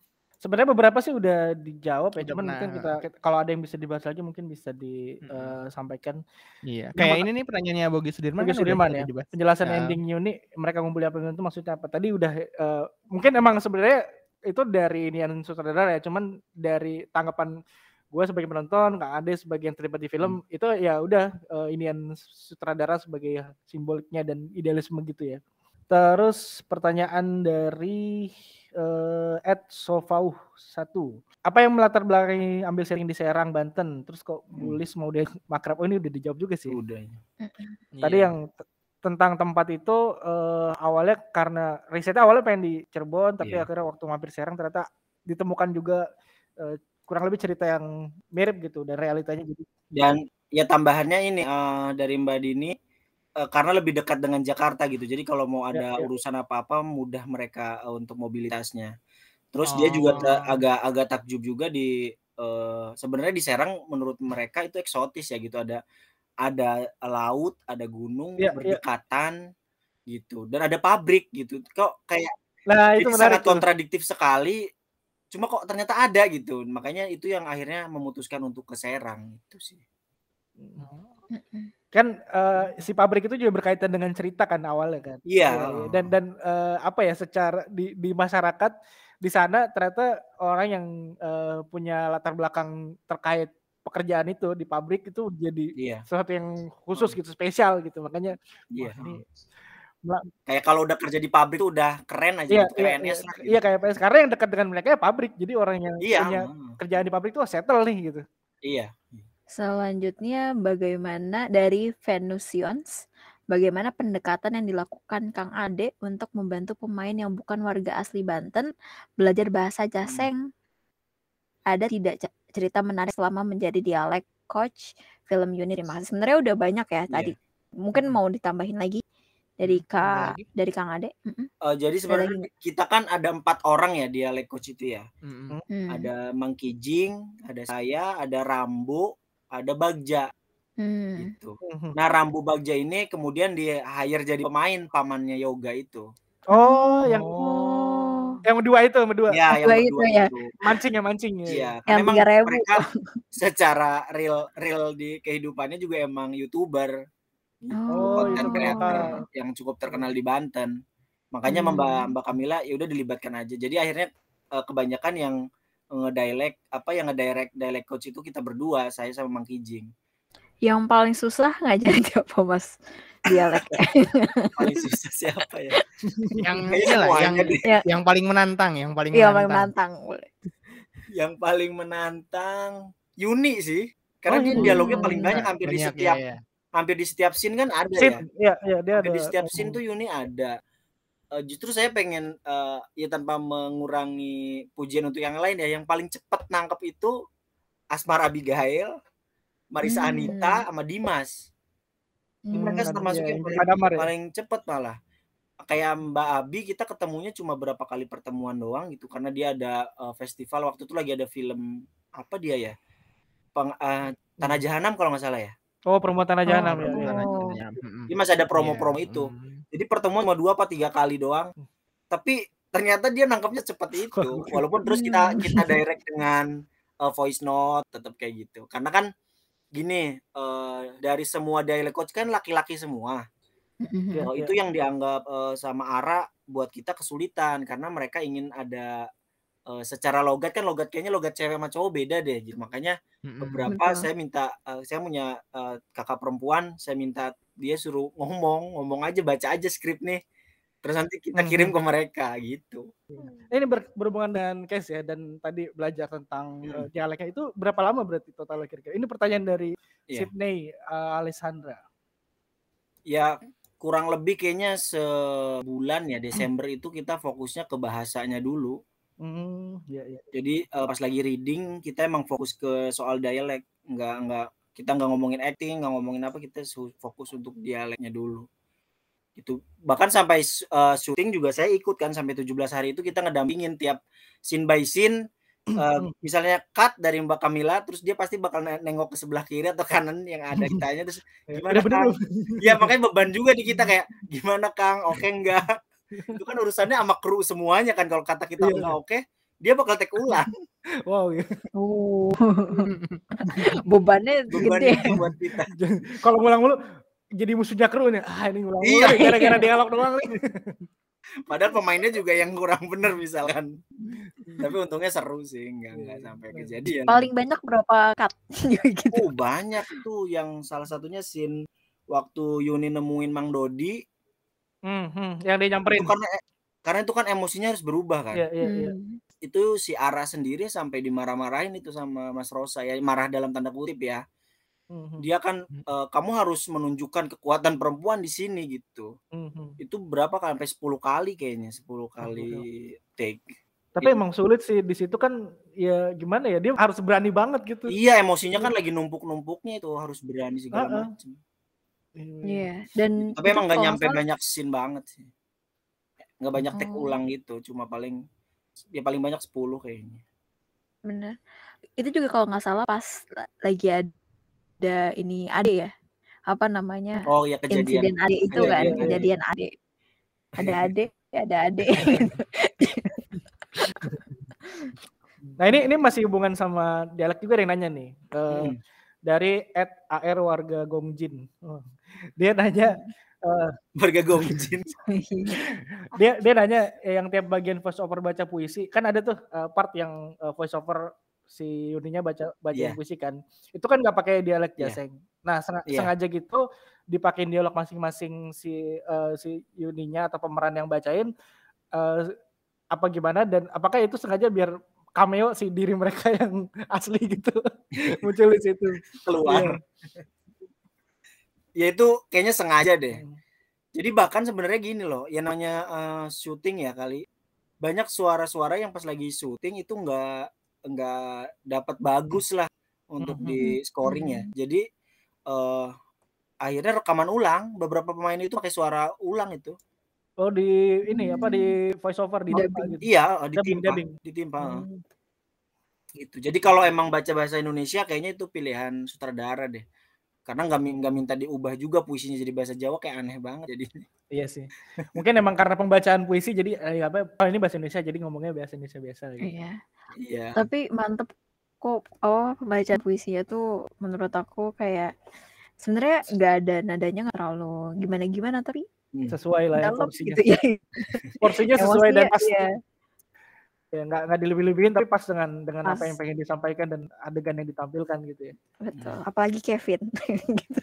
Sebenarnya beberapa sih udah dijawab ya, Udah cuman mungkin kita kalau ada yang bisa dibahas lagi mungkin bisa disampaikan. Iya. Ini Kayak maka- ini nih pertanyaannya Bogi Sudirman. Bogi kan Sudirman ya. dibahas. Penjelasan Ya. ending uni mereka ngumpul apa itu maksudnya apa? Tadi udah eh, mungkin emang sebenarnya itu dari inian sutradara ya, cuman dari tanggapan gue sebagai penonton, Kang Ade sebagai yang terlibat di film itu ya udah eh, inian sutradara sebagai simboliknya dan idealisme gitu ya. Terus pertanyaan dari eh, Ed Sofauh satu. Apa yang melatar belakangi ambil sharing di Serang, Banten? Terus kok Bulis mau dia makrab? Oh ini udah dijawab juga sih. udah Tadi Iya. yang tentang tempat itu eh, awalnya karena risetnya awalnya pengen di Cirebon, tapi Iya. akhirnya waktu mampir Serang ternyata ditemukan juga eh, kurang lebih cerita yang mirip gitu dan realitanya jadi dan ya tambahannya ini eh, dari Mbak Dini eh, karena lebih dekat dengan Jakarta gitu jadi kalau mau Ya, ada ya. urusan apa-apa mudah mereka eh, untuk mobilitasnya terus dia juga Oh. agak agak takjub juga di eh, sebenarnya di Serang menurut mereka itu eksotis ya gitu ada ada laut ada gunung Ya, ya. berdekatan gitu dan ada pabrik gitu kok kayak nah itu sangat menarik tuh. kontradiktif sekali cuma kok ternyata ada gitu makanya itu yang akhirnya memutuskan untuk ke Serang itu sih Mm-mm. Kan eh, si pabrik itu juga berkaitan dengan cerita kan awalnya kan Iya. Iya, iya. dan dan eh, apa ya secara di di masyarakat di sana ternyata orang yang eh, punya latar belakang terkait pekerjaan itu di pabrik itu jadi Iya, sesuatu yang khusus gitu spesial gitu makanya iya. ini Kayak kalau udah kerja di pabrik tuh udah keren aja Iya, gitu, iya, PNS iya, lah. gitu. iya kayak PS. Karena yang dekat dengan mereka ya pabrik. Jadi orang yang Iya, punya mm, kerjaan di pabrik itu settle nih gitu. iya. Selanjutnya bagaimana dari Venusions? Bagaimana pendekatan yang dilakukan Kang Ade untuk membantu pemain yang bukan warga asli Banten belajar bahasa Jaseng? Ada tidak ce- cerita menarik selama menjadi dialek coach film unit? Terima kasih. Sebenarnya udah banyak ya tadi. Mungkin Mm. mau ditambahin lagi Dari Kak lagi? dari Kang Ade? Uh, jadi sebenarnya kita kan ada empat orang ya dialek coach itu ya. Mhm. Hmm. Ada Mang Kijing, ada saya, ada Rambu, ada Bagja Hmm. gitu. Mhm. Nah Rambu Bagja ini kemudian di hire jadi pemain pamannya Yoga itu. Oh, yang Oh. yang dua itu, yang dua. Ya yang Dua itu berdua ya. itu. Mancing ya, mancing ya. Iya, Yang karena emang 3.000. mereka secara real real di kehidupannya juga emang youtuber, Oh, content youtuber creator lokal. yang cukup terkenal di Banten. Makanya sama Mbak Hmm. Mbak Kamila ya udah dilibatkan aja. Jadi akhirnya eh, kebanyakan yang ngedialek apa yang ngedirect dialect coach itu kita berdua, saya sama Mang Kijing. Yang paling susah ngajarin siapa Mas dialeknya? Paling susah siapa ya? Yang inilah yang. Ya. yang paling menantang, yang paling Iya, paling menantang. menantang. Yang paling menantang Yuni sih. Karena Oh, dia dialognya paling banyak hampir di banyak ya, setiap ya. hampir di setiap scene kan ada Scene, ya. iya, iya, dia Hampir ada. di setiap scene tuh Yuni ada. Eh, justru saya pengen eh, ya tanpa mengurangi pujian untuk yang lain ya, yang paling cepet nangkep itu Asmar Abigail, Marisa Hmm. Anita, sama Dimas. Hmm. mereka Hmm, termasuk iya, yang yang paling, Adamar ya. paling cepet malah. Kayak Mbak Abi kita ketemunya cuma berapa kali pertemuan doang gitu karena dia ada eh, festival waktu itu lagi ada film apa dia ya? Peng, eh, Tanah Jahanam kalau nggak salah ya. Oh, tanah jahanam Oh, ya. iya. tanah Oh. jahanam. Mhm. Dia masih ada Iya, promo-promo itu. Jadi pertemuan cuma dua apa tiga kali doang. Tapi ternyata dia nangkepnya cepat itu. Walaupun terus kita Hmm. kita direct dengan uh, voice note tetap kayak gitu. Karena kan gini, eh, dari semua dialect coach kan laki-laki semua. Oh, itu yang dianggap eh, sama Ara buat kita kesulitan karena mereka ingin ada eh, secara logat kan logat kayaknya logat cewek sama cowok beda deh. Jadi makanya beberapa Betul. saya minta eh, saya punya eh, kakak perempuan, saya minta dia suruh ngomong, ngomong aja baca aja skrip nih. Terus nanti kita kirim Mhm. ke mereka gitu. Ini ber- berhubungan dengan case ya dan tadi belajar tentang Hmm. eh, dialeknya itu berapa lama berarti total kira-kira? Ini pertanyaan dari Iya. Sydney eh, Alessandra. Ya kurang lebih kayaknya sebulan ya Desember itu kita fokusnya ke bahasanya dulu. Hmm, iya iya. Jadi eh, pas lagi reading kita emang fokus ke soal dialek, nggak nggak kita nggak ngomongin acting, nggak ngomongin apa, kita fokus untuk dialeknya dulu. Itu bahkan sampai eh, syuting juga saya ikut kan sampai 17 hari itu kita ngedampingin tiap scene by scene. eh, misalnya cut dari Mbak Kamila, terus dia pasti bakal ne- nengok ke sebelah kiri atau kanan yang ada kitanya terus Ya, gimana Kang? Ya makanya beban juga di kita kayak gimana Kang, oke enggak? Itu kan urusannya sama kru semuanya kan kalau kata kita Iya. enggak oke, dia bakal take ulang. Wow. ya. Oh. Bebannya beban gede. buat kita. Kalau ngulang mulu jadi musuhnya kru nih. Ah, ini ngulang Iya. gara-gara dialog doang nih. Padahal pemainnya juga yang kurang bener misalkan. Tapi untungnya seru sih, enggak enggak sampai kejadian. Paling banyak berapa cut? gitu. Oh, banyak tuh yang salah satunya scene waktu Yuni nemuin Mang Dodi Hmm, hmm, yang dia nyamperin. itu karena karena itu kan emosinya harus berubah kan. Iya, iya, iya. Hmm. Itu si Ara sendiri sampai dimarah-marahin itu sama Mas Rosa ya, marah dalam tanda kutip ya. Hmm, hmm, Dia kan eh, kamu harus menunjukkan kekuatan perempuan di sini gitu. hmm, hmm. Itu berapa kali sampai 10 kali kayaknya, 10 kali take. Tapi Iya. emang sulit sih di situ kan ya gimana ya dia harus berani banget gitu. Iya, emosinya kan lagi numpuk-numpuknya itu harus berani segala Heeh. macam. Iya. Dan Tapi emang nggak nyampe banyak scene banget sih. Nggak banyak take Oh. ulang gitu, cuma paling ya paling banyak 10 kayaknya. Bener. Itu juga kalau nggak salah pas la- lagi ada ini ade ya. Apa namanya? Oh ya kejadian. Insiden ade itu Kejadian kan, ade. kejadian ade. Ada ade, ada ade. Nah ini ini masih hubungan sama dialek juga ada yang nanya nih. Eh, Hmm. Dari at AR warga Gongjin. Oh. Dia nanya eh, Warga Gongjin. dia dia nanya eh, yang tiap bagian voice over baca puisi kan ada tuh eh, part yang eh, voice over si Yuninya baca bacain Iya. puisi kan itu kan nggak pakai dialek Iya. jaseng nah senga- Iya. sengaja gitu dipakein dialog masing-masing si eh, si Yuninya atau pemeran yang bacain eh, apa gimana dan apakah itu sengaja biar cameo si diri mereka yang asli gitu muncul di situ keluar. Ya itu kayaknya sengaja deh. Hmm. Jadi bahkan sebenarnya gini loh, yang namanya eh, syuting ya kali. Banyak suara-suara yang pas lagi syuting itu nggak nggak dapat bagus lah untuk Mhm. di scoring ya. Jadi eh akhirnya rekaman ulang beberapa pemain itu pakai suara ulang itu Oh di ini apa di voice over di Dubbing. gitu. iya Dubbing, ditimpa dubbing. ditimpa Hmm. gitu jadi kalau emang baca bahasa Indonesia kayaknya itu pilihan sutradara deh karena nggak nggak minta diubah juga puisinya jadi bahasa Jawa kayak aneh banget jadi Iya sih. Mungkin emang karena pembacaan puisi jadi eh, apa oh ini bahasa Indonesia jadi ngomongnya bahasa Indonesia biasa gitu. Iya. iya Tapi mantep kok oh pembacaan puisinya tuh menurut aku kayak sebenarnya nggak ada nadanya nggak terlalu gimana gimana tapi Hmm. Sesuai lah ya porsinya. gitu ya. Porsinya sesuai dan Emosinya, pas. iya. Ya nggak nggak dilebih-lebihin tapi pas dengan dengan apa Pas. yang pengen disampaikan dan adegan yang ditampilkan gitu ya. Betul. Apalagi Kevin. gitu.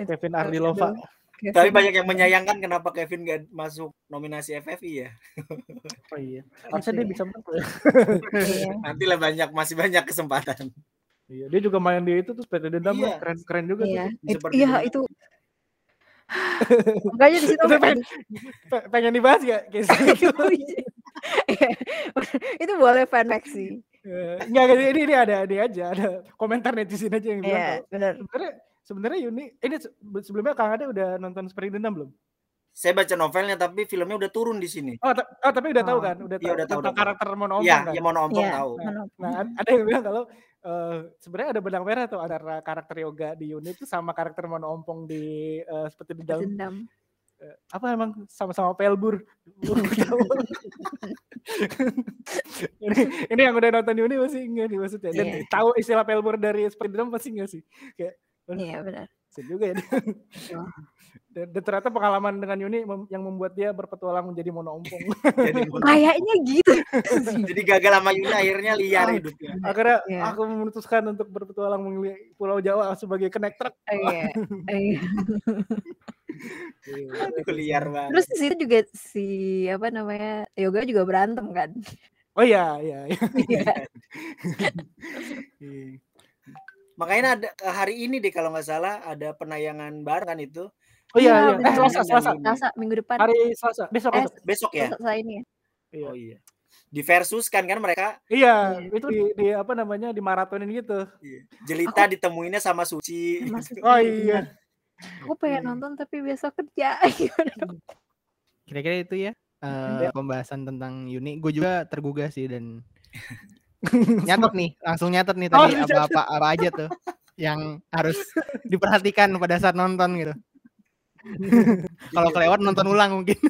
Kevin Ardilova. Kevin. tapi banyak yang menyayangkan kenapa Kevin gak masuk nominasi FFI ya Oh iya. Harusnya dia bisa menang. Iya. nantilah banyak masih banyak kesempatan Iya, dia juga main di itu tuh PT Dendam Iya. keren keren juga Iya. tuh. Iya dulu. itu. Makanya di situ pengen, pe- pengen dibahas ya guys. itu boleh fanfic sih. Eh, Enggak, enggak, ini ini ada ini aja, ada komentar netizen aja yang bilang Iya, benar. sebenarnya sebenarnya Yuni ini se- sebelumnya Kang Ade udah nonton Spring Dendam belum? Saya baca novelnya tapi filmnya udah turun di sini Oh, oh tapi udah tahu Oh. kan, udah tahu udah tahu, tentang tahu. karakter Mono Ompong Iya, kan? ya mau ompong Iya. tahu. Nah, ad- ada yang bilang kalau eh, sebenarnya ada benang merah tuh antara karakter yoga di Yuni itu sama karakter Mono Ompong di eh, seperti di dalam Dendam. apa emang sama-sama pelbur. Tahu. ini ini yang udah nonton Yuni pasti enggak nih maksudnya. Dan Iya. tahu istilah pelbur dari seperti dendam pasti enggak sih? Kayak Iya benar. Kasian juga ya. Dan, dan ternyata pengalaman dengan Yuni mem- yang membuat dia berpetualang menjadi mono ompong. jadi, Kayaknya gitu. jadi gagal sama Yuna akhirnya liar Oh. hidupnya. Akhirnya Iya. aku memutuskan untuk berpetualang mengelilingi Pulau Jawa sebagai kenek truk. Iya. Iya. Aduh, liar banget. Terus di situ juga si apa namanya yoga juga berantem kan. Oh iya, iya, iya. Iya. Iya. Makanya ada hari ini deh kalau nggak salah ada penayangan bareng kan itu Oh iya, iya. Eh, benar. Selasa, Selasa. Selasa minggu depan. Hari Selasa, besok, Eh, besok. besok ya. Selasa ini ya. Iya. Oh iya. Di versus kan kan mereka Iya, Iya. itu di, di apa namanya di maratonin gitu. Jelita ditemuinnya sama Suci. Masuk. Oh iya. Aku pengen nonton tapi besok kerja. Kira-kira itu ya eh, Ya. pembahasan tentang Yuni. Gue juga tergugah sih dan nyatet nih, langsung nyatet nih Oh, tadi apa-apa apa aja tuh yang harus diperhatikan pada saat nonton gitu. Kalau kelewat nonton ulang mungkin.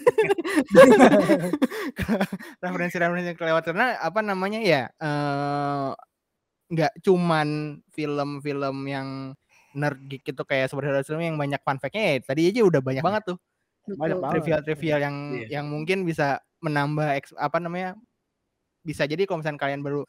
Referensi-referensi yang kelewat karena apa namanya ya eh, nggak cuman film-film yang nerd geek itu kayak superhero film yang banyak fun fact-nya ya tadi aja udah banyak banget tuh Banyak trivial-trivial yang Iya. yang mungkin bisa menambah apa namanya bisa jadi kalau misalnya kalian baru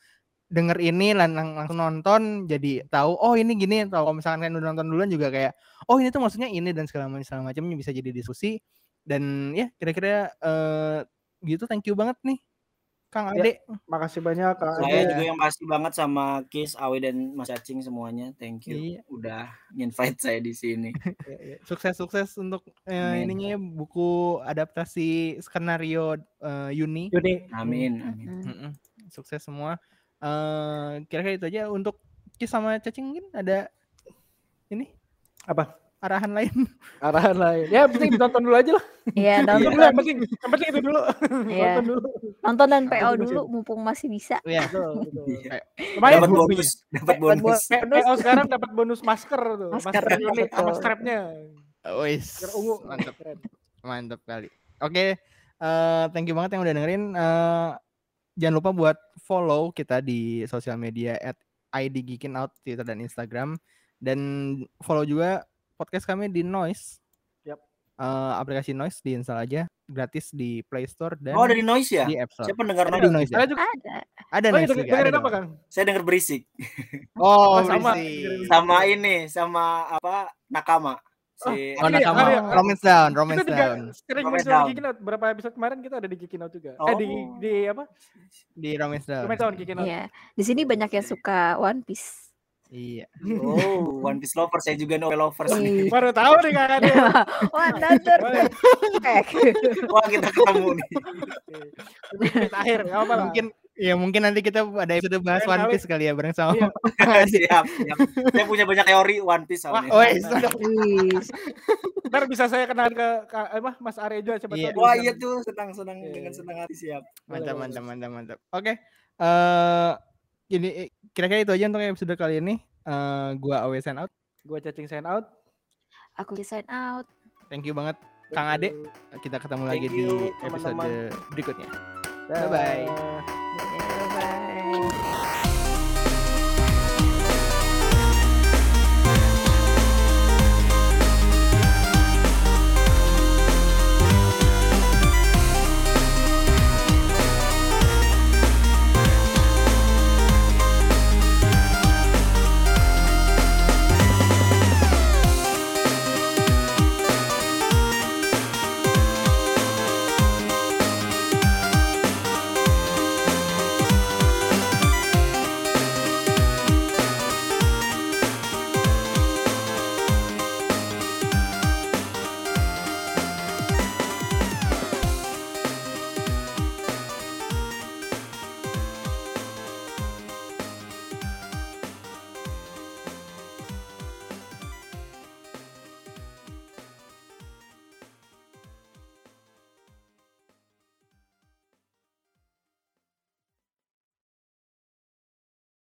denger ini lan- lang- langsung nonton jadi tahu oh ini gini tahu kalau misalkan kalian udah nonton duluan juga kayak oh ini tuh maksudnya ini dan segala macam segala macamnya bisa jadi diskusi dan ya kira-kira eh, gitu thank you banget nih Kang Ya, Ade Makasih banyak Kak Saya Ade. juga yang pasti banget sama Kis, Awe dan Mas Cacing semuanya. Thank you Iya. udah invite saya di sini. Ya, ya. sukses-sukses untuk eh, ininya ya, buku adaptasi skenario eh, Yuni Yuni. Amin, amin. Mm. Mm-mm. Sukses semua. Eh kira-kira itu aja untuk Kis sama Cacing mungkin ada ini Apa? arahan lain. Arahan lain. Ya penting ditonton dulu aja lah. Iya, Nonton nonton, dulu yang penting. Yang penting itu dulu. Iya. Nonton dulu. nonton dan PO juga dulu mumpung masih bisa. ya. Betul, betul. Iya. Lumayan. Dapat bonus, dapat bonus. PO sekarang dapat bonus masker tuh. Masker, Masker ini sama strapnya. Wis. Ungu. Mantap, Keren. mantap kali. Oke, eh thank you banget yang udah dengerin. Eh jangan lupa buat follow kita di sosial media at ID Geekin Out Twitter dan Instagram dan follow juga podcast kami di Noise. Yap. Eh, aplikasi Noise diinstal aja gratis di Play Store dan Oh, dari noise ya? di App Store. Saya pendengar Ada di noise. Noise. ya? Ada juga. Ada. Ada Oh, Noise denger- juga. dengerin ada apa. Kang? Saya denger berisik. Oh, Oh, sama. berisik. Dengerin Sama ini, sama apa? Nakama. Si Oh, Ini, nakama. hari- Romance down, romance Kita juga down. sering Romance muncul Down. di Out. Berapa episode kemarin kita ada di Out juga. Eh di Oh. di apa? Di romance down. Romance Down Out. Iya. Di sini banyak yang suka One Piece. Iya. Oh, One Piece lover. Saya juga novel lovers nih. Iya. Baru tahu nih Kang Ade. Oh, another. Wah, kita ketemu nih. Menit akhir, enggak apa lah. Mungkin Iya mungkin nanti kita ada episode bahas One. Piece kali ya bareng sama Iya. siap, siap. Saya punya banyak teori One Piece Wah, soalnya. Sudah. Wih, Ntar bisa saya kenalin ke, ke apa Mas Arejo siapa Iya. Wah iya tuh senang senang Iya. dengan senang hati siap. Mantap, Boleh, mantap, mantap, mantap. Oke. eh ini kira-kira itu aja untuk episode kali ini. Eh gua always sign out. Gua cacing sign out. aku sign out. Thank you banget Kang Ade. Kita ketemu lagi Thank di you, episode teman-teman. berikutnya. Dah. Bye-bye. Ya, bye.